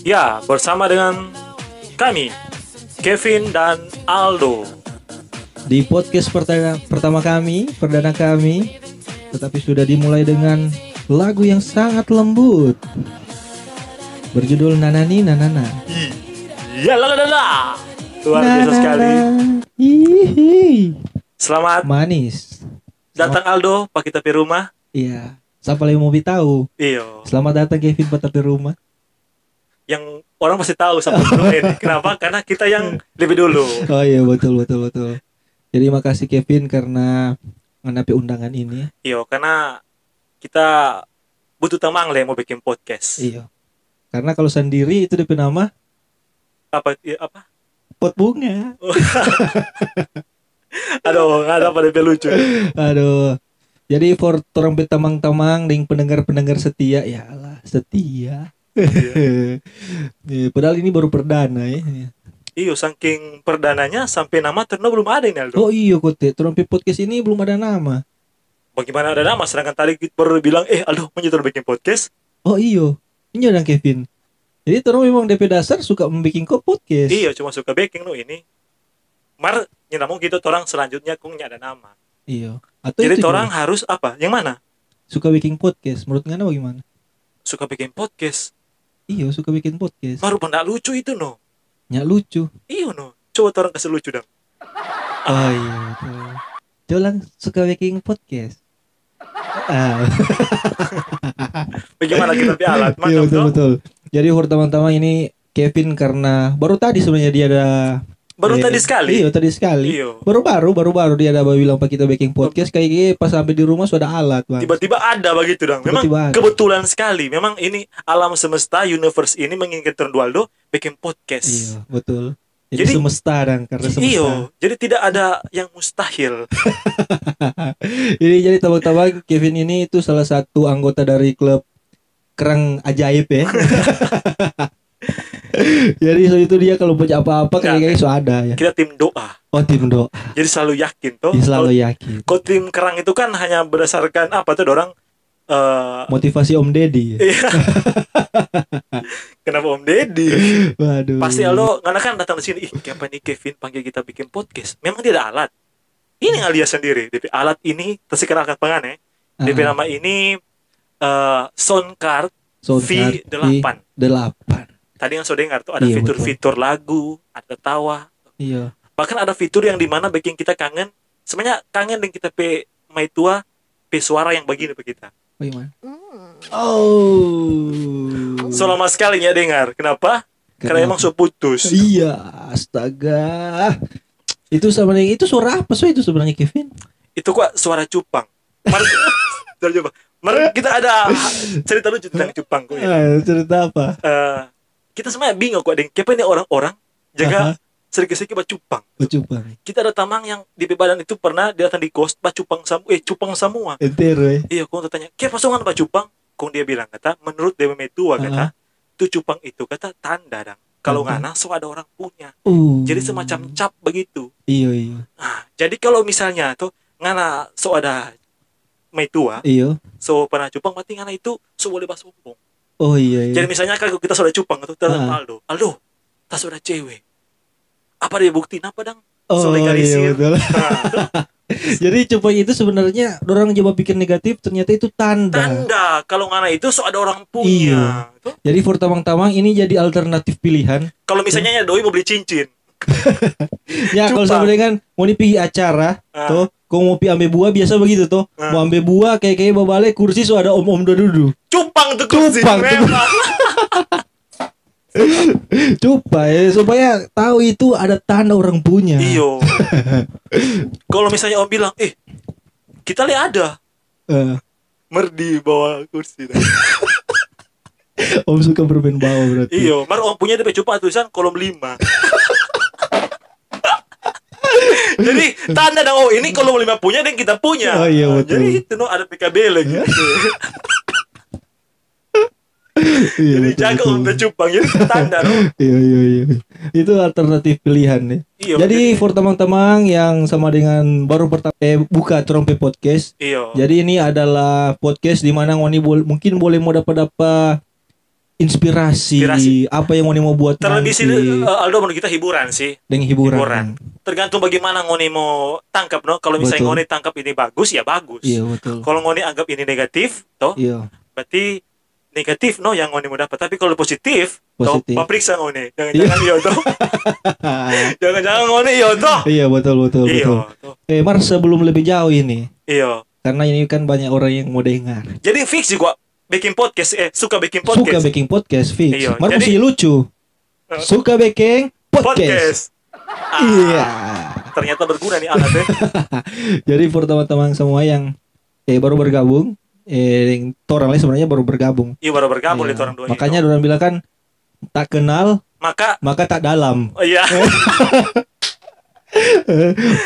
Ya, bersama dengan kami, Kevin dan Aldo. Di podcast pertama, pertama kami, perdana kami, tetapi sudah dimulai dengan lagu yang sangat lembut. Berjudul Nanani Nanana. Ya la la la la. Luar biasa sekali. Hihi. Selamat Manis. datang Aldo, Pak kita di rumah. Iya. Siapa yang mau tahu? Iyo, Selamat datang Kevin Pak di rumah. Yang orang pasti tahu sama ini. Kenapa? Karena kita yang lebih dulu. Oh iya betul betul betul. Jadi makasih Kevin karena menapi undangan ini. Iyo, karena kita butuh teman lah yang mau bikin podcast. Iya. Karena kalau sendiri itu DP nama Apa? iya, apa? pot bunga. Aduh, nggak ada pada lucu. Aduh. Jadi for trompet tamang-tamang dengan pendengar-pendengar setia ya Allah, setia. Ya, padahal ini baru perdana ya. Iyo, saking perdananya sampai nama terno belum ada ini Aldo. Oh iya kote, trompet podcast ini belum ada nama. Bagaimana ada nama? Sedangkan tadi kita baru bilang, eh Aldo, menyetor bikin podcast. Oh iya, ini orang Kevin. Jadi terus memang DP dasar suka membuat kok podcast. Iya, cuma suka baking lo ini. Mar, ya namun gitu orang selanjutnya kung ada nama. Iya. Atau Jadi orang harus apa? Yang mana? suka bikin podcast. Menurut ngana bagaimana? Suka bikin podcast. Iya, suka bikin podcast. Baru benda lucu itu no. Nyak lucu. Iya no. Coba orang kasih lucu dong. Oh iya. Dia orang suka bikin podcast. Ah. Bagaimana kita pilih alat? Iya betul betul. Jadi pertama-tama ini Kevin karena baru tadi sebenarnya dia ada Baru Iya. tadi sekali. Iya tadi sekali. Baru-baru baru-baru dia ada bilang pak kita baking podcast kayak gini pas sampai di rumah sudah alat bang. Tiba-tiba ada begitu dong. Memang Tiba-tiba ada. kebetulan sekali. Memang ini alam semesta, universe ini menginginkan Ronaldo bikin podcast. Iya betul. Jadi, Jadi- semesta dan karena semesta. Iyo, jadi tidak ada yang mustahil. Jadi jadi tabang-tabang Kevin ini itu salah satu anggota dari klub kerang ajaib ya. Jadi so itu dia kalau baca apa-apa kayak kayak so ada ya. Kita tim doa. Oh tim doa. Jadi selalu yakin toh. Dia selalu yakin. Kalau tim kerang itu kan hanya berdasarkan apa tuh orang eh Motivasi Om Deddy. ya. iya. Kenapa Om Deddy? Waduh. Pasti Aldo karena kan datang di sini, ih siapa nih Kevin panggil kita bikin podcast. Memang dia ada alat. Ini alias sendiri. DP alat ini tersikenalkan pengen ya. DP Ah, nama ini sound card Soundcard V8. V8. Tadi yang saya dengar tuh ada Iya, fitur-fitur lagu, ada tawa, Iya. bahkan ada fitur yang di mana bikin kita kangen sebenarnya kangen dengan kita pe mai tua pe suara yang begini pe kita Bagaimana? Oh. so lama sekali ya dengar kenapa karena Kenapa? emang so putus Iya, astaga. Itu sebenarnya itu suara apa so itu sebenarnya Kevin? itu kok suara cupang Mar Bentar, coba Mar kita ada cerita lucu tentang cupang kok ya. Ah, cerita apa? Eh, kita semuanya bingung kok dengan kenapa ini orang-orang jaga sedikit-sedikit baca cupang kita ada tamang yang di badan itu pernah dia datang di kos baca cupang sam eh cupang semua Entero. Iya, kau tanya, "Kaya pasongan ba cupang?" Kung dia bilang kata, menurut Dewa Metua kata, itu cupang itu kata tanda dang. Kalau ngana so ada orang punya. Uh. Jadi semacam cap begitu. Iya iya. Nah, jadi kalau misalnya tuh ngana so ada Metua, Iya. so pernah cupang berarti ngana itu so boleh bahas sombong. Oh iya iya. Jadi misalnya kalau kita sudah cupang itu terus Ah. Aldo, Aldo, tas sudah cewek. Apa dia bukti apa dang? oh iya betul. Nah, Jadi cupang itu sebenarnya orang coba pikir negatif ternyata itu tanda. tanda kalau ngana itu so ada orang Iya. punya. Tuh. Jadi for tamang-tamang ini jadi alternatif pilihan. Kalau misalnya ya doi mau beli cincin, Ya kalau sama dengan mau nih pergi acara Ah. tuh, kau pergi ambil buah biasa begitu tuh. Ah. Mau ambil buah kayak kayak bawa balik kursi so ada om-om duduk. cupang tuh kursi Cupang tuh. Coba ya supaya tahu itu ada tanda orang punya. Iyo. Kalau misalnya om bilang, eh kita lihat ada Eh, merdi bawa kursi. om suka bermain bawah berarti. Iyo, mar om punya DP cupang tulisan kolom 5 Jadi tanda dong oh ini kolom 5 punya dan kita punya. Oh, iya, Nah, betul. Jadi itu no ada PKB lagi. gitu. Iya, Jadi betul, jaga betul. om cupang jadi tanda no. Iya iya iya. Itu alternatif pilihan nih. Iya. Jadi for teman-teman yang sama dengan baru pertama eh, buka Trompe Podcast. Iyo. Jadi ini adalah podcast di mana bol- mungkin boleh mau dapat dapat inspirasi, Inspirasi. apa yang Ngoni mau buat terlebih sih nanti eh, Aldo menurut kita hiburan sih dengan hiburan. hiburan. tergantung bagaimana ngoni mau tangkap no kalau misalnya Betul. ngoni tangkap ini bagus ya bagus Iya betul. kalau ngoni anggap ini negatif toh Iya. berarti negatif no yang ngoni mau dapat tapi kalau positif, toh Positif. periksa ngoni jangan-jangan iya toh jangan-jangan ngoni iya toh iya betul betul iya betul. toh. Eh Mar sebelum lebih jauh ini iya karena ini kan banyak orang yang mau dengar. jadi fix juga bikin podcast eh suka bikin Suka podcast bikin podcast fix. Iya, Mar jadi- lucu. Eh. Suka bikin podcast. podcast Ah, Iya. ternyata berguna nih alat ya Jadi for teman-teman semua yang eh baru bergabung, eh yang orang lain sebenarnya baru bergabung. iya baru bergabung Iya. itu orang dua Makanya toh. orang bilang kan tak kenal maka maka tak dalam. oh, iya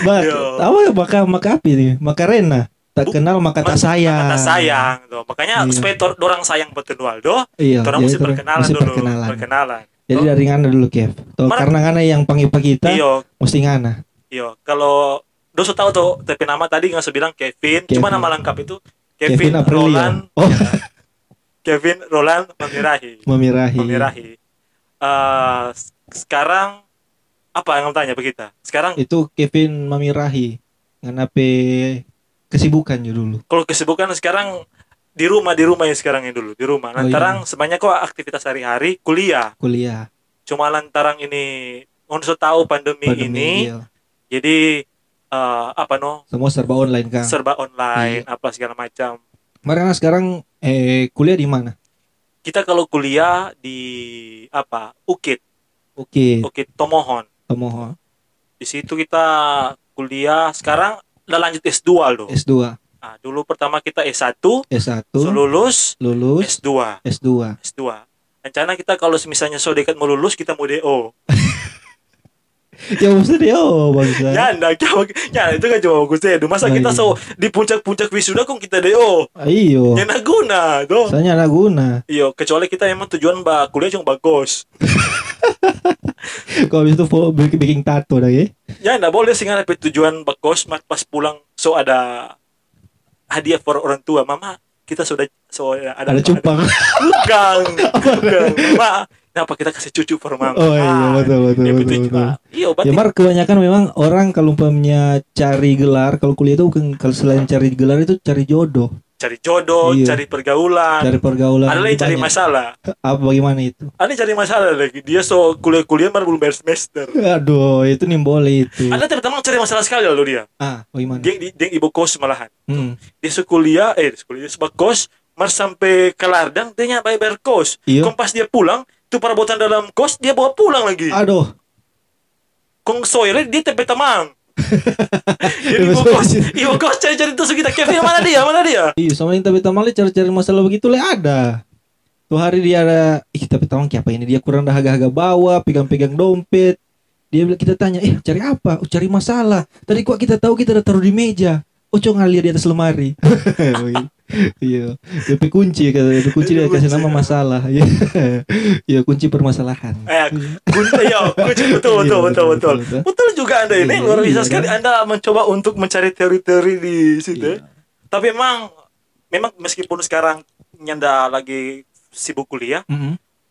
Mak, Iya. apa maka maka apa ini? Maka rena. Tak kenal maka tak sayang. kata sayang tuh makanya Iya. supaya tor- orang sayang betul Waldo Iya, orang mesti perkenalan mesti dulu perkenalan. perkenalan Jadi Toh, dari ngana dulu Kev. Tuh, Mar- karena ngana yang panggil kita iyo mesti ngana. iyo kalau dosa tahu tuh tapi nama tadi nggak usah bilang Kevin, cuma Kevin. nama lengkap itu Kevin Kevin, Aprilio. Roland Oh. ya. Kevin Roland Memirahi. Memirahi Eh, s- sekarang apa yang kamu tanya begitu sekarang Itu Kevin Memirahi. Ngana pe kesibukan ya dulu. kalau kesibukan sekarang di rumah di rumah ya sekarang ya dulu di rumah Oh, lantaran sebanyak kok aktivitas sehari-hari kuliah Kuliah. cuma lantaran ini untuk tahu pandemi, Pandemi, ini iya. jadi eh, apa no Semua serba online kan. serba online Iya. apa segala macam Marana sekarang eh kuliah di mana? kita kalau kuliah di apa Ukit Oke, Ukit Tomohon Tomoho di situ kita kuliah sekarang udah lanjut S2 loh. S2, nah, dulu pertama kita S1 S1, so lulus lulus S2 S2. S2 rencana kita kalau misalnya so dekat mau lulus kita mau DO ya maksudnya dia oh bangsa. ya enggak ya itu kan cuma bagus ya masa Oh, kita iya. so di puncak-puncak wisuda kok kita DO Ah, Iyo. ya nah guna tuh Soalnya ada guna. Iya, kecuali kita emang tujuan mbak kuliah cuma bagus. Kalau habis itu bikin, bikin tato dah ya. Ya, enggak boleh sih ngarepe tujuan bagus pas pulang so ada hadiah for orang tua. Mama, kita sudah so ada Ada cupang. Bukan. Bukan. Mama, kenapa kita kasih cucu for mama? Oh iya, betul, betul, ya, betul, betul. betul. Iya, obat Ya Mar kebanyakan memang orang kalau umpamanya cari gelar kalau kuliah itu bukan kalau selain cari gelar itu cari jodoh, cari jodoh, Iya. cari pergaulan. cari pergaulan. ada lagi cari masalah. Apa bagaimana itu? Ada cari masalah lagi. Dia so kuliah-kuliah baru belum bayar semester. Aduh, itu nimbole itu. Ada teman-teman cari masalah sekali loh dia. Ah, bagaimana? Dia, dia, dia ibu kos malahan. Hmm. dia sekuliah eh sekuliah dia kos mar sampai ke ladang dia nyampe bayar kos Iya. kong pas dia pulang tuh perabotan dalam kos dia bawa pulang lagi Aduh, kong soalnya dia tepe tamang jadi ibu kos ibu kos cari-cari tuh kita Kevin mana dia mana dia iya sama yang tapi tamale cari-cari masalah begitu le ada. Tuh hari dia ada, ih tapi tamang apa ini dia kurang dahaga-haga bawa, pegang-pegang dompet. Dia bilang kita tanya, eh cari apa? Oh, cari masalah. Tadi kok kita tahu kita udah taruh di meja. Oh, cok ngalir di atas lemari. Iya, DP kunci kata kunci dia kasih nama masalah. Iya, Iya, kunci permasalahan. eh kunci ya kunci betul betul Iya, betul betul betul. betul juga anda ini Iya, luar biasa iya, sekali kan? anda mencoba untuk mencari teori-teori di situ Iya. tapi memang memang meskipun sekarang nyanda lagi sibuk kuliah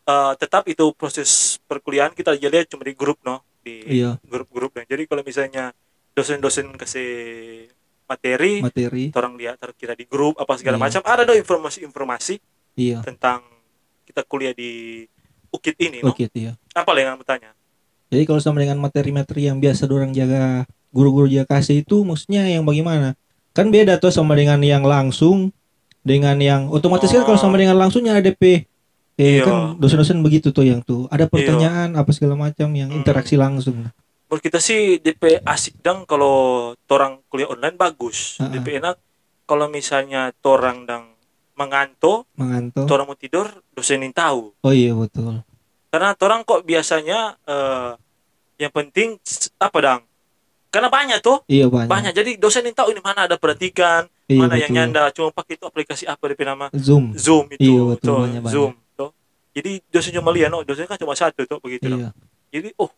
eh, tetap itu proses perkuliahan kita lihat cuma di grup no di Iya. grup-grup ya. Jadi kalau misalnya dosen-dosen kasih materi, Materi. orang lihat terkira di grup apa segala Iya. macam, ada dong informasi-informasi Iya. tentang kita kuliah di UKIT ini, no? Oke, iya. Apa yang kamu tanya? Jadi kalau sama dengan materi-materi yang biasa orang jaga guru-guru jaga kasih itu maksudnya yang bagaimana? Kan beda tuh sama dengan yang langsung dengan yang otomatis kan kalau sama dengan langsungnya ada DP eh Iya. kan dosen-dosen begitu tuh yang tuh ada pertanyaan apa segala macam yang Hmm. interaksi langsung. Menurut kita sih DP asik dang kalau torang kuliah online bagus. Ah, ah. DP enak kalau misalnya torang dang mengantuk, Mengantau. torang mau tidur, dosenin tahu. Oh iya betul. Karena torang kok biasanya eh, yang penting apa dang? Karena banyak tuh Iya banyak. banyak jadi dosen yang tahu ini mana ada perhatikan Iya, mana yang betul. nyanda cuma pakai itu aplikasi apa DP nama Zoom. Zoom itu Iya, betul, tuh, banyak, banyak. Zoom tuh jadi dosen cuma lihat no dosen kan cuma satu tuh begitu Iya. dong. jadi oh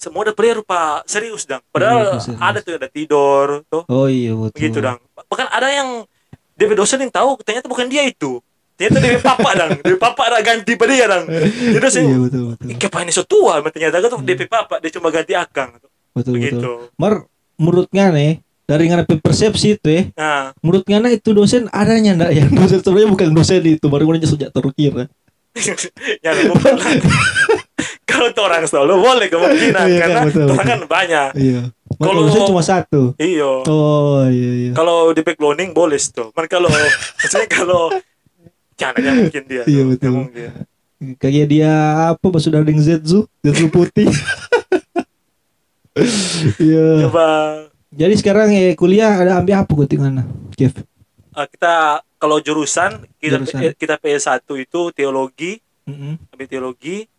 semua udah player rupa serius dong padahal Iya, serius. ada tuh ada tidur tuh Oh iya betul. begitu dong bahkan ada yang DP dosen yang tahu ternyata bukan dia itu ternyata dia papa dang dia papa ada ganti pada dia dang jadi saya Iya betul betul. Kayak ini so tua, ternyata tuh DP papa dia cuma ganti akang. Betul Begitu. betul. Mar menurut ngane dari ngana persepsi itu ya, Nah, menurut ngana itu dosen adanya ndak yang dosen sebenarnya bukan dosen itu baru ngana sejak terkira. ya. Kalau tuh orang solo boleh kemungkinan Iya, kan, karena betul, orang betul. kan banyak. Iya. Kalau- dosen cuma satu. Iyo. Oh iya iya. Kalau DP cloning boleh tuh. Man kalau maksudnya kalau caranya mungkin dia. Iya, tuh, betul. mungkin. Kayak dia apa sudah dengan Zetsu, Zetsu putih. Iya. Coba Jadi sekarang ya kuliah ada ambil apa gue mana? Kev. eh, kita kalau jurusan kita Jurusan. eh, kita PS1 itu teologi, Mm-mm. ambil teologi.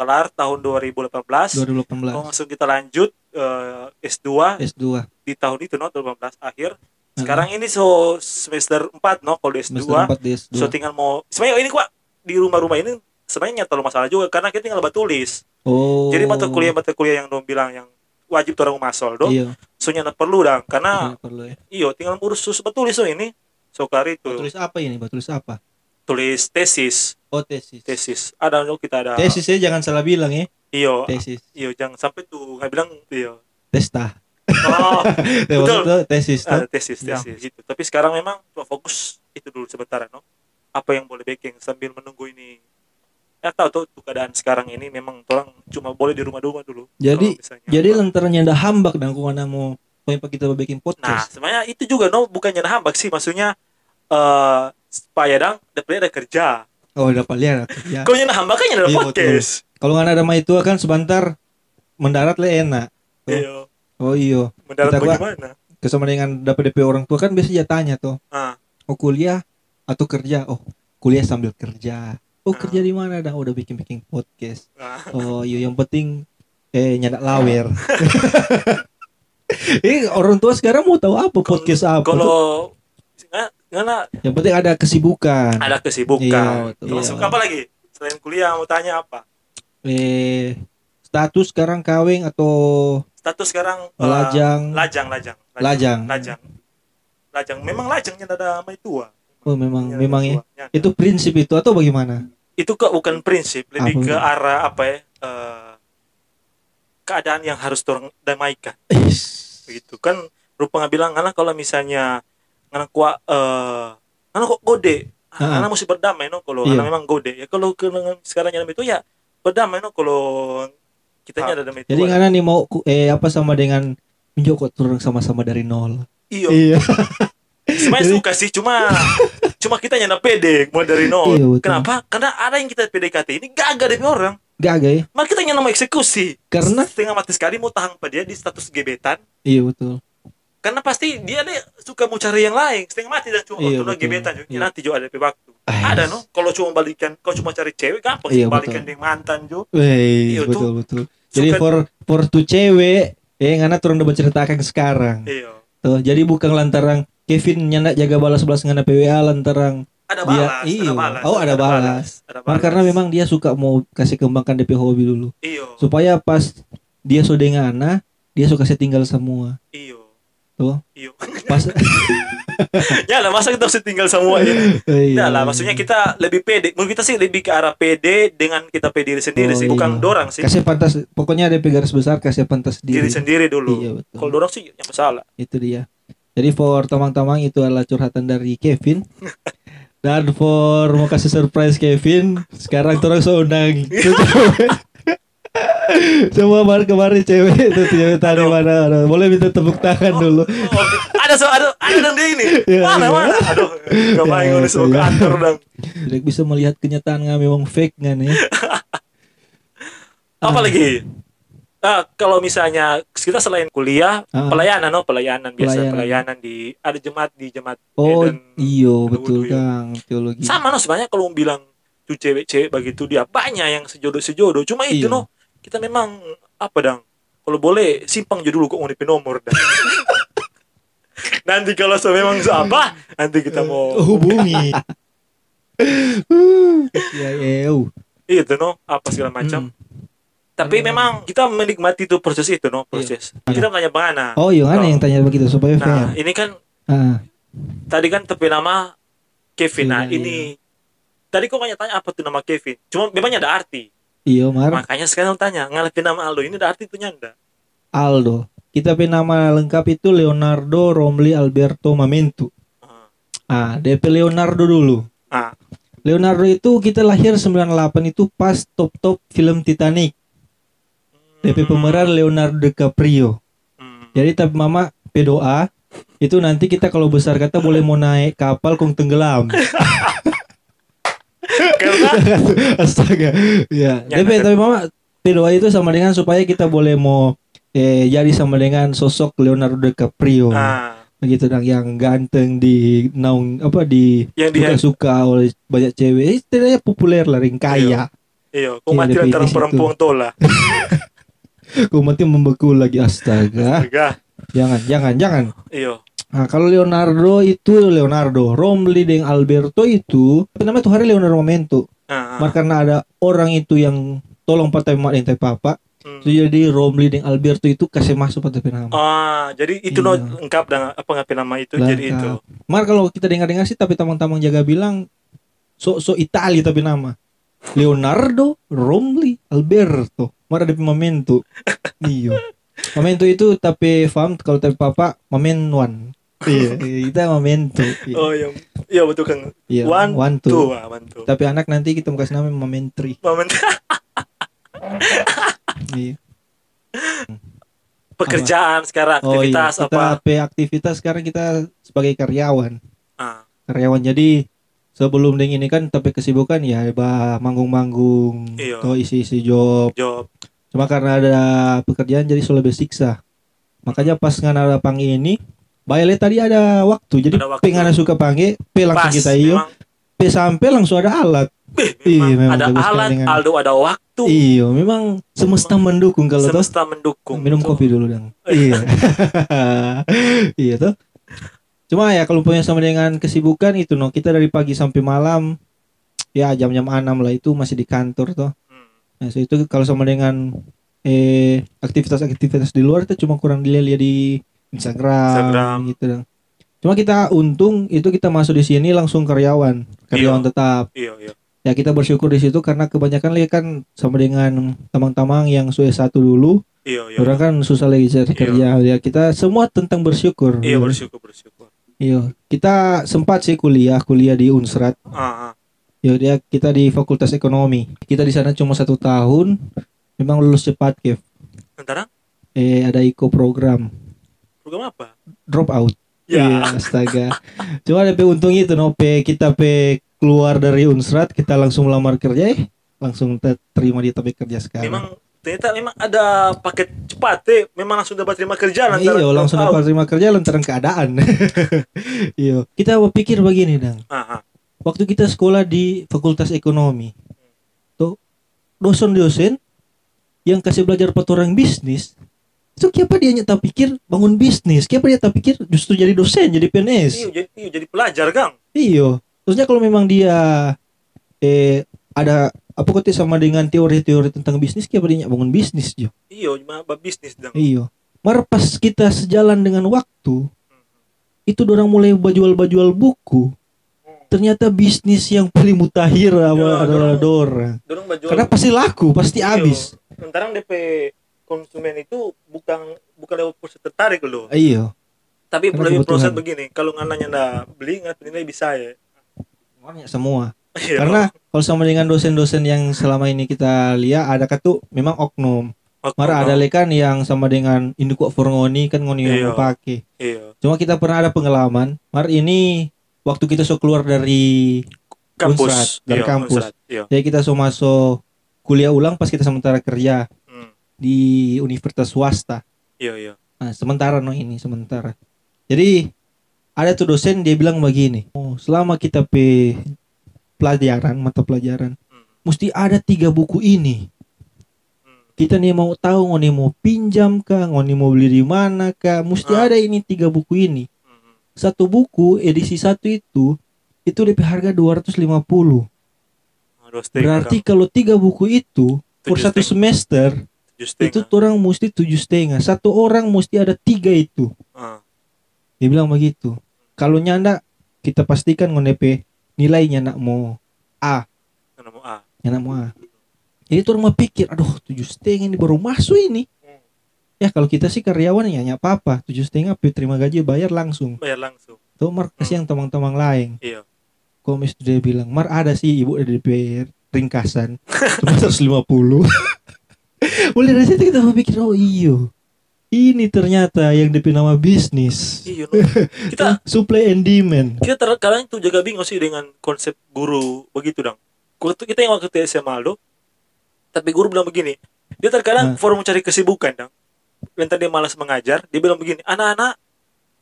Kelar tahun 2018. 2018 Kalau langsung kita lanjut eh, S2 S2 di tahun itu no 2018 akhir. Sekarang ini so semester 4 no kalau di S2. semester 4 di S2. So tinggal mau sebenarnya ini kok di rumah-rumah ini sebenarnya nyata masalah juga karena kita tinggal batu tulis. oh. Jadi mata kuliah mata kuliah yang dong bilang yang wajib orang masol do. Iya, So nyata perlu dong karena iya, perlu ya. iyo tinggal urus sus tulis so ini. So kari itu Tulis apa ini? Batu tulis apa? Tulis tesis, Oh, tesis. tesis. Ada no kita ada. Tesis ya jangan salah bilang ya. Iyo, Tesis. iyo jangan sampai tuh nggak bilang iyo. Testa. Oh, Betul. Itu tesis ada tuh. tesis Ya. tesis gitu. Tapi sekarang memang cuma fokus itu dulu sebentar no. Apa yang boleh baking sambil menunggu ini. Ya tahu tuh tuh keadaan sekarang ini memang orang cuma boleh di rumah-rumah dulu. Jadi- Jadi apa. lantarannya ada hambak dan kau mau pengen kita bikin Nah, podcast. sebenarnya itu juga no bukannya hambak sih maksudnya eh supaya dang dapat ada kerja. Oh, dapat lihat. Ya. Kau nyana hambak kan nyana Iya, podcast. Kalau nggak ada itu kan sebentar mendarat le enak. Iya. Oh iya. Mendarat Kita bagaimana? Kesama dengan dapat DP orang tua kan biasa dia tanya tuh. Ah, Oh kuliah atau kerja? Oh kuliah sambil kerja. Oh Ah. kerja di mana dah? Udah bikin bikin podcast. ah. Oh iya yang penting eh nyadak lawer. Eh orang tua sekarang mau tahu apa podcast apa? Kalau ngana Yang penting ada kesibukan. ada kesibukan. Iya, betul. Masuk Iya. apa lagi? Selain kuliah mau tanya apa? Eh status sekarang kawin atau Status sekarang eh, Lajang. lajang, lajang, Lajang. lajang, lajang. Memang lajangnya ada mai tua. oh memang memang ya. tua. Nyanda. Itu prinsip itu atau bagaimana? itu kok bukan prinsip, lebih Apa ke arah apa ya? eh, keadaan yang harus orang damaikan. Is. begitu kan rupa bilang karena kalau misalnya anak kuat eh anak kok gode Ah. anak mesti berdamai no kalau Iya. anak memang gode ya kalau ke sekarang yang itu ya berdamai no kalau kitanya ada damai Jadi tua. ngana nih mau ku- eh apa sama dengan menjokot turun sama-sama dari nol. iya Iya. sebenarnya suka sih cuma cuma kita nyana pede mulai dari nol Iya, betul. kenapa karena ada yang kita PDKT ini gagal dari orang Gagal ya. maka kita nyana mau eksekusi Karena setengah mati sekali mau tahan pada dia di status gebetan iya betul. Karena pasti dia nih suka mau cari yang lain setengah mati dan cuma Iya, gebetan juga Iya. nanti juga ada waktu. Ah, ada no? Kalau cuma balikan kalau cuma cari cewek gampang sih Iya, balikan dengan mantan Weh, Iya, betul betul. Jadi Suka- for for tu cewek eh ngana turun udah berceritakan sekarang. iya. Tuh, jadi bukan lantaran Kevin nyanda jaga balas balas ngana PWA lantaran ada Dia- balas iya. ada balas Oh, ada balas. ada Mar- balas. karena memang dia suka mau kasih kembangkan DP hobi dulu. iyo Supaya pas dia sudah ngana, dia suka saya tinggal semua. iyo Tuh. iyo Pas ya lah masa kita harus tinggal semua ini Iya. ya lah maksudnya kita lebih pede menurut kita sih lebih ke arah pede dengan kita pede diri sendiri Oh, sih iya. bukan dorang sih kasih pantas pokoknya ada garis besar kasih pantas diri, diri. sendiri dulu Iya, betul. kalau dorang sih yang masalah Itu dia. Jadi for tamang-tamang itu adalah curhatan dari Kevin. Dan for mau kasih surprise Kevin, sekarang terus undang Semua kemarin kemarin cewek itu cewek tadi mana, aduh. boleh minta tepuk tangan dulu. Oh, ada so, ada ada dan dia ini Iya, mana iya. mana aduh Ya, main ngurus itu ke ya. kantor dong Tidak bisa melihat kenyataan nggak memang fake nggak nih? apa lagi ah, kalau misalnya kita selain kuliah Ah. pelayanan no pelayanan biasa Pelayanan. pelayanan di ada jemaat di jemaat Oh Eden. iyo betul iya. kang teologi. sama no sebenarnya kalau bilang tuh cewek-cewek begitu dia banyak yang sejodoh sejodoh cuma itu Iya. no kita memang apa dong kalau boleh simpang aja dulu kok DP nomor dah nanti kalau so memang so apa? Nanti kita mau hubungi. ya eu. itu no? Apa segala macam. Hmm. tapi Hmm. memang kita menikmati itu proses itu no? Proses. Kita tanya bagaimana Oh iya kan Oh. yang tanya begitu supaya nah fair. ini kan Ah, tadi kan tapi nama Kevin. Nah Iya, ini tadi kok nanya tanya apa tuh nama Kevin? Cuma memangnya ada arti Iya, Mar. makanya sekarang tanya ngalapin nama Aldo ini ada arti tuh nyanda Aldo. Kita punya nama lengkap itu Leonardo Romli Alberto Mamento. Ah. Ah, DP Leonardo dulu. ah Leonardo itu kita lahir 98 itu pas top-top film Titanic. DP pemeran Leonardo DiCaprio. Hmm. Jadi tapi mama berdoa itu nanti kita kalau besar kata boleh mau naik kapal kong tenggelam. karena Astaga. Ya, kan. tapi mama berdoa itu sama dengan supaya kita boleh mau eh, jadi sama dengan sosok Leonardo DiCaprio. ah begitu dong yang ganteng di naung apa di yang dia suka oleh banyak cewek istilahnya populer lah ring kaya iya kok Iya, mati situ. perempuan tola kau mati membeku lagi astaga Astaga. jangan jangan jangan iya nah kalau Leonardo itu Leonardo Romli dengan Alberto itu namanya tuh hari Leonardo Momento ah, ah. Mar karena ada orang itu yang tolong patai mak dan papa Hmm. itu jadi Romli dengan Alberto itu kasih masuk patai nama Ah, jadi itu no Iya. lengkap dengan apa ngapain nama itu jadi Lengkap. itu. Mar kalau kita dengar-dengar sih tapi tamang-tamang jaga bilang sok-sok Itali tapi nama Leonardo Romli Alberto Mar ada Memento iyo Memento itu tapi faham kalau tapi papa Memenwan iya. Kita Memento iya, Oh, yang iya betul kan. iya one, one Tuh, two. Ah, one two. tapi anak nanti kita mau kasih nama Mementri Momen iya. pekerjaan sekarang oh iya. aktivitas kita apa? apa aktivitas sekarang kita sebagai karyawan. Ah, karyawan jadi sebelum deng ini kan tapi kesibukan ya bah manggung-manggung Iya. atau isi-isi job. Job. cuma karena ada pekerjaan jadi selalu bersiksa. Makanya pas ngana ada panggil ini Bayale tadi ada waktu jadi Ada waktu. P ngana suka panggil P langsung Pas, kita iyo. memang, P sampai langsung ada alat. Iya, memang memang ada alat, dengan- Aldo ada waktu. iyo memang semesta mendukung kalau Semesta mendukung. minum kopi dulu dong iya. Iya tuh cuma ya kalau punya sama dengan kesibukan itu no kita dari pagi sampai malam ya jam-jam 6 lah itu masih di kantor tuh Hmm. nah so itu kalau sama dengan eh aktivitas-aktivitas di luar itu cuma kurang dilihat di Instagram, Instagram. gitu dong cuma kita untung itu kita masuk di sini langsung karyawan karyawan Iya. tetap Iya, iya. ya kita bersyukur di situ karena kebanyakan lagi kan sama dengan tamang-tamang yang sudah satu dulu Iya, iya. orang kan susah lagi cari Iya. kerja ya kita semua tentang bersyukur Iya, bersyukur, bersyukur. iya kita sempat sih kuliah kuliah di Unsrat Ah, ah. ya dia kita di Fakultas Ekonomi kita di sana cuma satu tahun memang lulus cepat Kev Antara eh ada Iko program program apa? drop out Ya. Iya, astaga cuma DP untung itu no P kita P keluar dari Unsrat kita langsung melamar kerja eh langsung te- terima di tempat kerja sekarang Memang ternyata memang ada paket cepat eh. Memang langsung dapat terima kerja Iya, langsung dapat terima kerja lantaran keadaan. iya, kita berpikir begini, Dang. Ah, ah. Waktu kita sekolah di Fakultas Ekonomi, tuh dosen-dosen yang kasih belajar orang bisnis, itu siapa dia nyata pikir bangun bisnis, siapa dia tak pikir justru jadi dosen, jadi Iya, PNS. jadi iya, jadi pelajar, Kang. Iya. Terusnya kalau memang dia eh ada apa kok sama dengan teori-teori tentang bisnis, siapa dia bangun bisnis, Jo? Iya, cuma bisnis dong. Iya. Mar pas kita sejalan dengan waktu, itu orang mulai bajual-bajual buku. Ternyata bisnis yang paling mutakhir Ya, adalah dorong. Karena pasti laku, pasti Iya. habis. Sementara DP konsumen itu bukan bukan lewat proses tertarik loh. Iya. Tapi lebih proses begini, kalau ngananya ndak beli nggak nilai bisa ya. Banyak semua. Iya. Karena kalau sama dengan dosen-dosen yang selama ini kita lihat ada katu memang oknum. Waktu- Mara ada lekan yang sama dengan ini kok forngoni kan ngoni yang Iya. pakai. Iya. Cuma kita pernah ada pengalaman. Mar ini waktu kita so keluar dari Kampus. Unsrat, dari Iya, kampus. Unsrat, Iya. jadi kita so masuk kuliah ulang pas kita sementara kerja. Di universitas swasta. Iya, iya. Nah, sementara no ini sementara. Jadi ada tuh dosen dia bilang begini, oh, selama kita pe pelajaran mata pelajaran, Hmm. mesti ada tiga buku ini. Hmm. Kita nih mau tahu ngoni mau pinjam kah, ngoni mau beli di mana kah, mesti Ah. ada ini tiga buku ini. Hmm. Satu buku edisi satu itu itu DP harga 250. Ah, dua setengah, Berarti kalau tiga buku itu per satu semester setengah. itu orang mesti tujuh setengah. Satu orang mesti ada tiga itu. Ah. Dia bilang begitu. Kalau nyanda kita pastikan ngonepe nilainya nak mau A Karena mau A. yang mau A jadi tuh rumah pikir aduh tujuh setengah ini baru masuk ini ya kalau kita sih karyawan ya nyak apa tujuh setengah terima gaji bayar langsung Bayar langsung. tuh mar kasih yang teman-teman lain Iya. komis dia bilang mar ada sih ibu dari DPR ringkasan cuma 150 boleh dari situ kita berpikir oh iyo ini ternyata yang DP nama bisnis Iya. no. Kita supply and demand kita terkadang tuh jaga bingung sih dengan konsep guru begitu dong. Waktu kita yang waktu di SMA Aldo, tapi guru bilang begini, dia terkadang Nah. forum mencari kesibukan dong. Dan tadi dia malas mengajar, dia bilang begini, anak-anak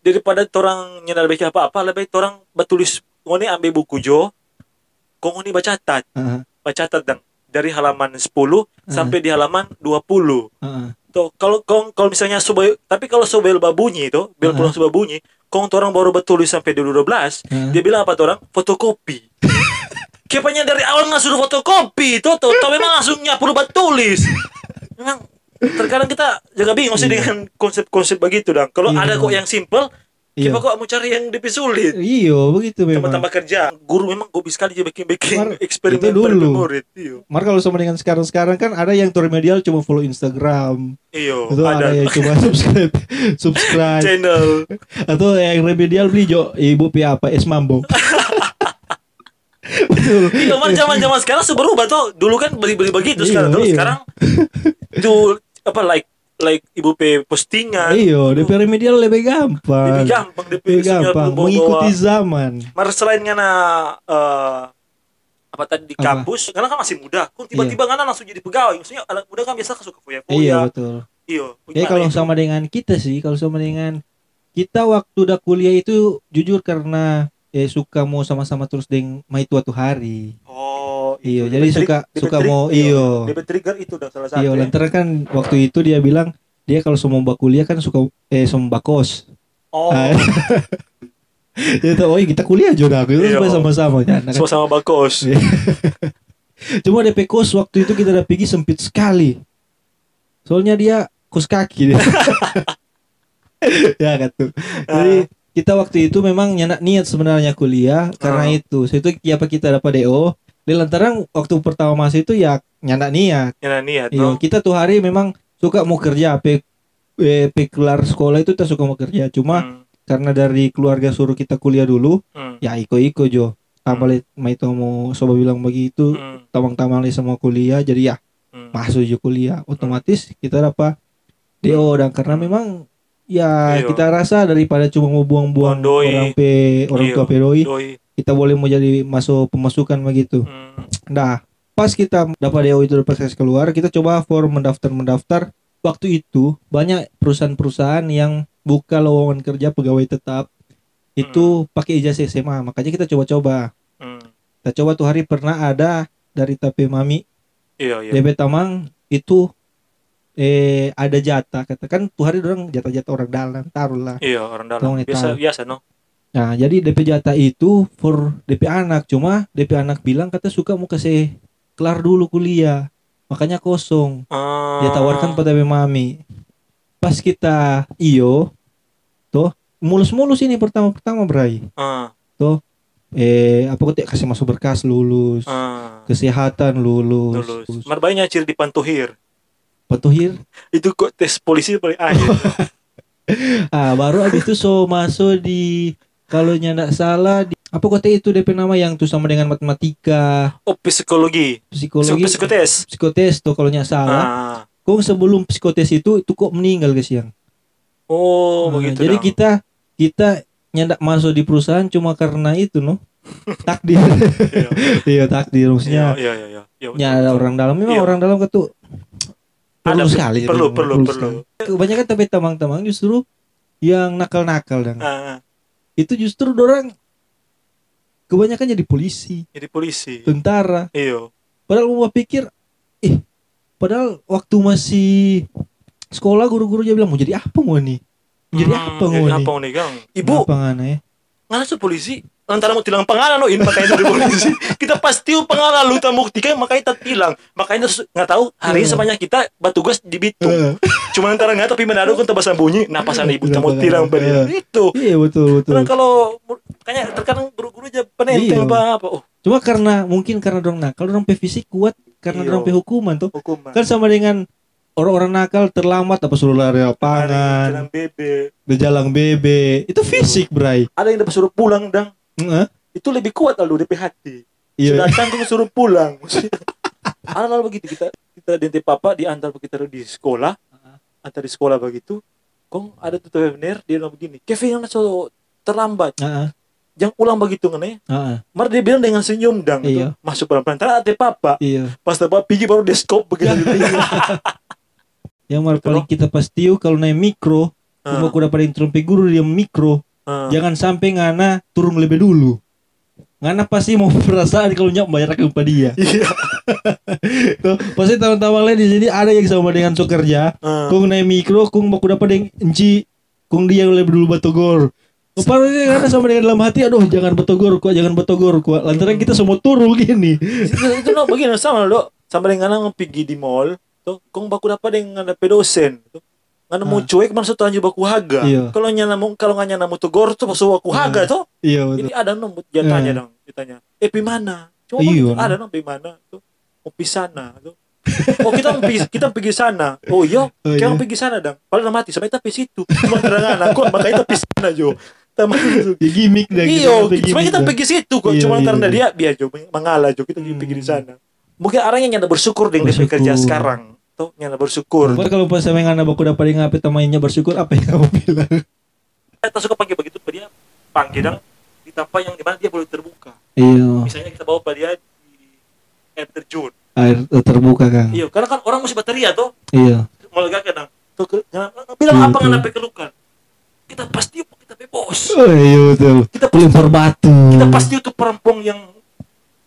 daripada orang nyadar baik apa-apa, lebih orang batulis ngoni ambil buku Jo, kok ngoni baca catat, Ah, baca catat dong. Dari halaman 10 sampai di halaman 20. ah, ah. Tuh, kalau kalau kalau misalnya sobai, tapi kalau sobel babunyi itu, bel pulang sobai bunyi, kong orang baru betulis sampai di 12, Heeh. dia bilang apa tuh orang? Fotokopi. Kepanya dari awal nggak suruh fotokopi, tuh tuh, tapi memang langsung nyapu betulis. Memang terkadang kita jaga bingung sih dengan konsep-konsep begitu dong. Kalau Iya, ada kok yang simple, Iya. kita kok mau cari yang lebih sulit. iyo begitu memang Tambah-tambah kerja. Guru memang gobi sekali dia bikin-bikin eksperimen itu dulu. murid. Iya. Mar kalau sama dengan sekarang-sekarang kan ada yang remedial cuma follow Instagram, Iya, itu ada, ada yang cuma subscribe, subscribe, channel. atau yang remedial beli jo ibu pi apa es mambo. Betul. Iya, man zaman-zaman sekarang berubah tuh. Dulu kan beli-beli begitu Iya, sekarang. Terus iya. sekarang itu apa like like ibu p postingan. Iyo, DP remedial lebih gampang. Lebih gampang DP Lebih gampang, mengikuti zaman. Mar selain ngana eh, apa tadi di Apa? Iya. kampus, karena kan masih muda. Kok tiba-tiba ngana langsung jadi pegawai. Maksudnya anak muda kan biasa suka Iya foya-foya. betul. Iya. Ya kalau itu? sama dengan kita sih, kalau sama dengan kita waktu udah kuliah itu jujur karena eh suka mau sama-sama terus dengan mai tuatu hari. Oh, Iya, itu. jadi suka- suka mau- iyo. Trigger itu dan salah satu. Iya, ya. lantaran kan waktu itu dia bilang dia kalau semua kuliah kan suka eh semua kos. Oh, Ah, tahu, oh iya, kita kuliah juga aku itu sama-sama ya. Nah, sama-sama bakos. Iya. Cuma DP kos waktu itu kita udah pergi sempit sekali. Soalnya dia kos kaki dia. ya kan tuh. Jadi kita waktu itu memang nyanak niat sebenarnya kuliah karena Ah. itu. So, itu apa kita dapat DO. Di lantaran waktu pertama masuk itu ya nyanak niat. Ya niat, Iya, kita tuh hari memang suka mau kerja, pe, eh, pe kelar sekolah itu kita suka mau kerja. Cuma Hmm, karena dari keluarga suruh kita kuliah dulu, hmm, ya iko-iko jo. Apalagi hmm. itu mau soba bilang begitu, hmm, tamang-tamang li semua kuliah, jadi ya hmm. masuk jo kuliah. Otomatis kita dapat DO dan karena memang ya Iya. kita rasa daripada cuma mau buang-buang orang pe orang Iya. tua pe doi, Doi. Kita boleh mau jadi masuk pemasukan begitu. Hmm, Nah, pas kita dapat DO itu dapat proses keluar, kita coba form mendaftar-mendaftar. Waktu itu banyak perusahaan-perusahaan yang buka lowongan kerja pegawai tetap itu pakai ijazah SMA. Makanya kita coba-coba. hmm. Kita coba tuh hari pernah ada dari Tape Mami Iya, iya. DP Tamang itu eh ada jatah katakan tuh hari orang jatah-jatah orang dalam taruhlah. Iya, orang dalam. Tolong Biasa, biasa, no? Nah, jadi DP jatah itu for DP anak, cuma DP anak bilang kata suka mau kasih kelar dulu kuliah. Makanya kosong. Ah. Dia tawarkan pada DP mami. Pas kita iyo tuh mulus-mulus ini pertama-pertama Bray. Ah, Eh apa kok kasih masuk berkas lulus. ah. Kesehatan lulus. Lulus. Marbanya ciri dipantuhir. Patuhir. Itu kok tes polisi paling akhir. Ah, baru abis itu so masuk di kalau nggak salah di apa kota itu DP nama yang tuh sama dengan matematika, Oh, psikologi. psikologi, Psikotes. psikotes tuh kalau nggak salah. Ah. Kok sebelum psikotes itu itu kok meninggal guys yang. Oh, Nah, begitu. jadi dong. kita kita nyandak masuk di perusahaan cuma karena itu no. takdir. Iya. iya takdir maksudnya. iya, iya, iya. Ya ada orang dalam memang Iya. orang dalam ketu perlu Ada, sekali perlu, perlu, perlu. sekali. Kebanyakan tapi tamang-tamang justru yang nakal-nakal dan Ah, itu justru orang kebanyakan jadi polisi, jadi polisi. tentara. Iya. Padahal gua pikir, eh, padahal waktu masih sekolah guru-guru aja bilang mau jadi apa mau nih? Mau jadi Hmm, apa mau nih? apa nih, Gang? Ibu, Apa ngana ya? su polisi? Antara mau tilang pengalan lo ini makanya dari polisi. kita pasti pengalan lu tak buktikan makanya tak tilang. Makanya nggak tahu hari Eh. sebanyak kita batugas di Bitung. Eh, Cuma antara nggak tapi Manado kan tabas bunyi. Nah pasan ibu mau tilang pada Eh. itu. iya betul betul. Karena kalau kayaknya terkadang guru-guru aja penenteng Iya. apa apa. Oh, Cuma karena mungkin karena dong nakal, pe fisik kuat karena Iya. pe hukuman tuh. hukuman Kan sama dengan orang-orang nakal terlambat apa suruh lari lapangan, yang bebe bejalang bebe. Itu fisik, Bray. ada yang dapat suruh pulang dang Itu lebih kuat lalu DP hati Iya. sudah canggung suruh pulang ada lalu begitu kita kita dente papa diantar kita di sekolah antar di sekolah begitu kong ada tuh bener dia bilang begini Kevin yang so terlambat Heeh. jangan ulang begitu ngene Heeh. Mar dia bilang dengan senyum dang Iya. tuh. masuk pelan pelan ada papa Iya. pas papa pergi baru dia skop begitu Yang mal Betul. paling kita pastiu kalau naik mikro, cuma kuda paling trumpi guru dia mikro, jangan sampai ngana turun lebih dulu. Ngana pasti mau perasaan kalau nyak bayar ke dia. iya Tuh, pasti teman-teman lain di sini ada yang sama dengan so kerja. Ah. Kung naik mikro, kung mau dapat yang enci, kung dia lebih dulu batogor. Pasti karena sama dengan dalam hati, aduh jangan batogor kuat, jangan batogor kuat. Lantaran kita semua turun gini. itu, no, begini sama lo sama dengan pergi di mall tuh kong baku dapat dengan ada pedosen tuh ngana mau cuek mana satu anju baku haga Iya. kalau nyana mau kalau nggak nyana mau tegor tuh pas baku haga tuh Iya ini ada dia tanya Eh. dong ditanya eh pi mana coba Iya, gitu, ada no pi mana tuh mau pi sana tuh oh kita pergi kita pergi sana oh iya Oh, kita iya. pergi sana dong padahal mati sampai tapi situ cuma terangan aku makanya pergi sana jo Taman Ya gimmick dah. Sebenarnya gimmick kita pergi situ kok. Iya, Cuma iya, karena iya. dia biar jo mengalah jo kita Hmm. pergi di sana. Mungkin orang yang nyanda bersyukur dengan dia Bersyukur. kerja sekarang. Tuh nyanda bersyukur. Bapak kalau pas sama yang anak baku dapat yang apa temannya bersyukur apa yang kamu bilang? Kita suka panggil begitu dia panggil dong di tempat yang di mana dia boleh terbuka. Iya. Misalnya kita bawa dia di air terjun. Air terbuka kan. Iya, karena kan orang masih bateria tuh. Iya. Melegakan dong. Tuh bilang Iya, apa nggak sampai kelukan. Kita pasti kita pe bos. Oh iya betul. Kita pasti Lempar batu. kita pasti untuk perempuan yang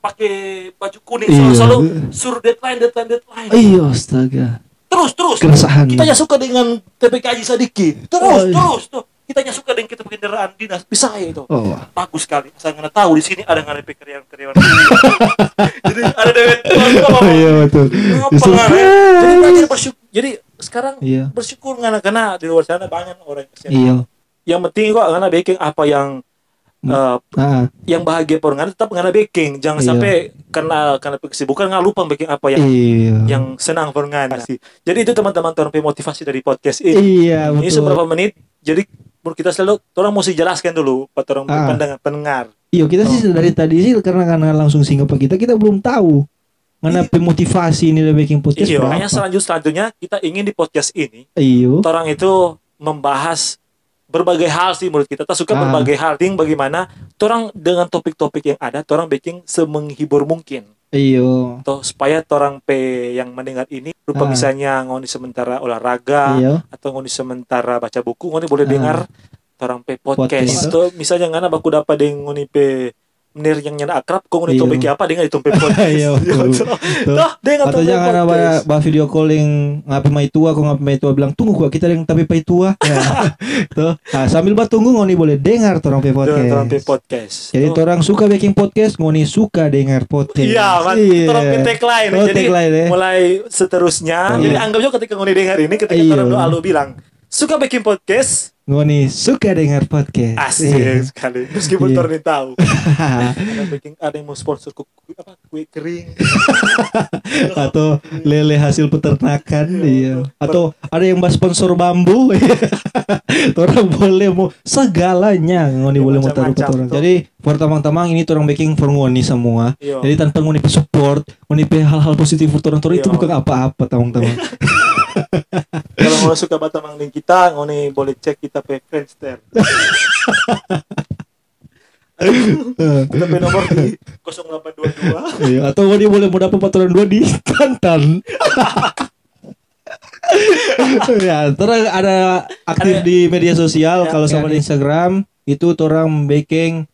pakai baju kuning Iya. selalu, suruh deadline deadline deadline Iya astaga. terus terus Keresahan. kita nya suka dengan TPK Haji Sadiki terus Oh, iya. terus tuh kita nya suka dengan kita kendaraan dinas bisa ya itu Oh. bagus sekali saya nggak tahu di sini ada nggak karyawan karyawan jadi ada dewet Oh iya betul. ya? jadi belajar bersyukur jadi sekarang Iya. bersyukur nggak karena di luar sana banyak orang yang. Iya. yang penting kok nggak baking apa yang eh, Ah, yang bahagia por nggak tetap nggak baking jangan Iya. sampai karena karena kesibukan nggak lupa baking apa yang iya. yang senang por nggak sih jadi itu teman-teman orang motivasi dari podcast ini Iya ini betul. seberapa menit jadi menurut kita selalu orang mesti jelaskan dulu buat orang Ah. pendengar pendengar Iya kita sih dari tadi sih karena karena langsung singgah ke kita kita belum tahu mana pemotivasi ini dari baking podcast iya makanya selanjut selanjutnya kita ingin di podcast ini Iya. orang itu membahas berbagai hal sih menurut kita kita suka Ah. berbagai hal ting bagaimana orang dengan topik-topik yang ada orang baking semenghibur mungkin Iya. atau supaya orang pe yang mendengar ini rupa Ah. misalnya ngoni sementara olahraga Iya. atau ngoni sementara baca buku ngoni boleh Ah. dengar orang pe podcast Podcast. atau misalnya ngana baku dapat dengan ngoni pe menir yang nyana akrab kok ngoni Iya. topik apa dengar di topik podcast Iya, Tuh. tuh, dengar Atau jangan apa podcast. bah video calling ngapi mai tua kok ngapi mai tua bilang tunggu kok kita yang tapi pai tua. Tuh. Nah, sambil bah tunggu ngoni boleh dengar torang pe podcast. Dengar orang pe podcast Jadi Tuh. orang suka baking podcast, ngoni suka dengar podcast. Iya, man. Iya. Orang pe tagline. Oh, Jadi ya. mulai seterusnya. Iya. Jadi anggap juga ketika ngoni dengar ini, ketika Iya. orang doa lu bilang suka bikin podcast, Ngoni suka dengar podcast. asik Iya. sekali. Meskipun Iya. orang ini tahu. ada bikin ada yang mau sponsor kue, apa kue kering. Atau lele hasil peternakan, Iya. iya. Atau ada yang bahas sponsor bambu. orang boleh mau segalanya ngoni Iya, boleh mau taruh macam-macam orang. Jadi pertamang-tamang ini orang baking for ngoni semua. Iya. Jadi tanpa ngoni support, ngoni hal-hal positif untuk orang itu Iya. bukan apa-apa, teman-teman. Kalau mau suka batamang dengan kita, ngoni boleh cek kita pe Friendster. Kita pe nomor di 0822. Iya, atau ngoni boleh mau dapat patoran dua di Tantan. ya, terus ada aktif Ada- di media sosial Ya, kalau ya, sama ya. di Instagram itu orang baking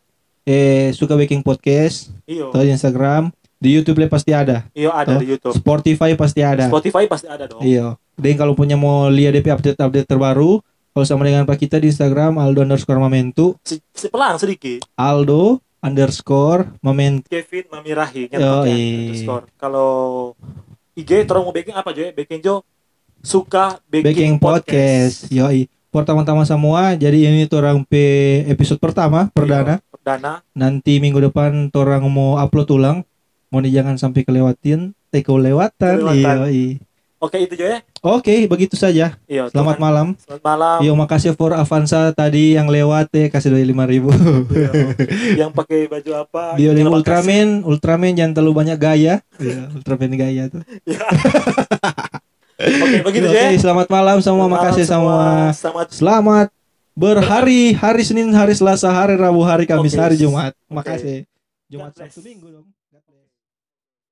eh suka baking podcast Iyo, atau di Instagram di YouTube pasti ada iyo ada Tuh. di YouTube. Spotify pasti ada Spotify pasti ada dong. iya dan kalau punya mau lihat DP update update terbaru kalau sama dengan Pak kita di Instagram Aldo underscore Mamentu Si, si pelang sedikit. Aldo underscore Mamentu Kevin Mamirahi Yo, iya. underscore. Kalau IG terus mau baking apa aja? Baking Jo suka baking, baking podcast yoi pertama-tama semua. Jadi ini orang pe episode pertama perdana. Iya, Perdana. Nanti minggu depan orang mau upload ulang. Mau nih jangan sampai kelewatin, eh kelewatan. Kelewatan. Iya, iya. Oke itu aja ya. Oke, begitu saja. Iya. Selamat Tuhan. malam. Selamat malam. Yo makasih for Avanza tadi yang lewat ya kasih doi lima ribu. Iya. Yang pakai baju apa? Bio di Terima kasih. Ultraman, Ultraman jangan terlalu banyak gaya. Iya, Ultraman gaya tuh. Iya. Oke begitu Oke, ya. selamat malam semua, Selamat makasih malam semua. Selamat Selamat berhari, hari Senin, hari Selasa, hari Rabu, hari Kamis, Oke. hari Jumat. Makasih. Jumat God bless. Sabtu Minggu dong.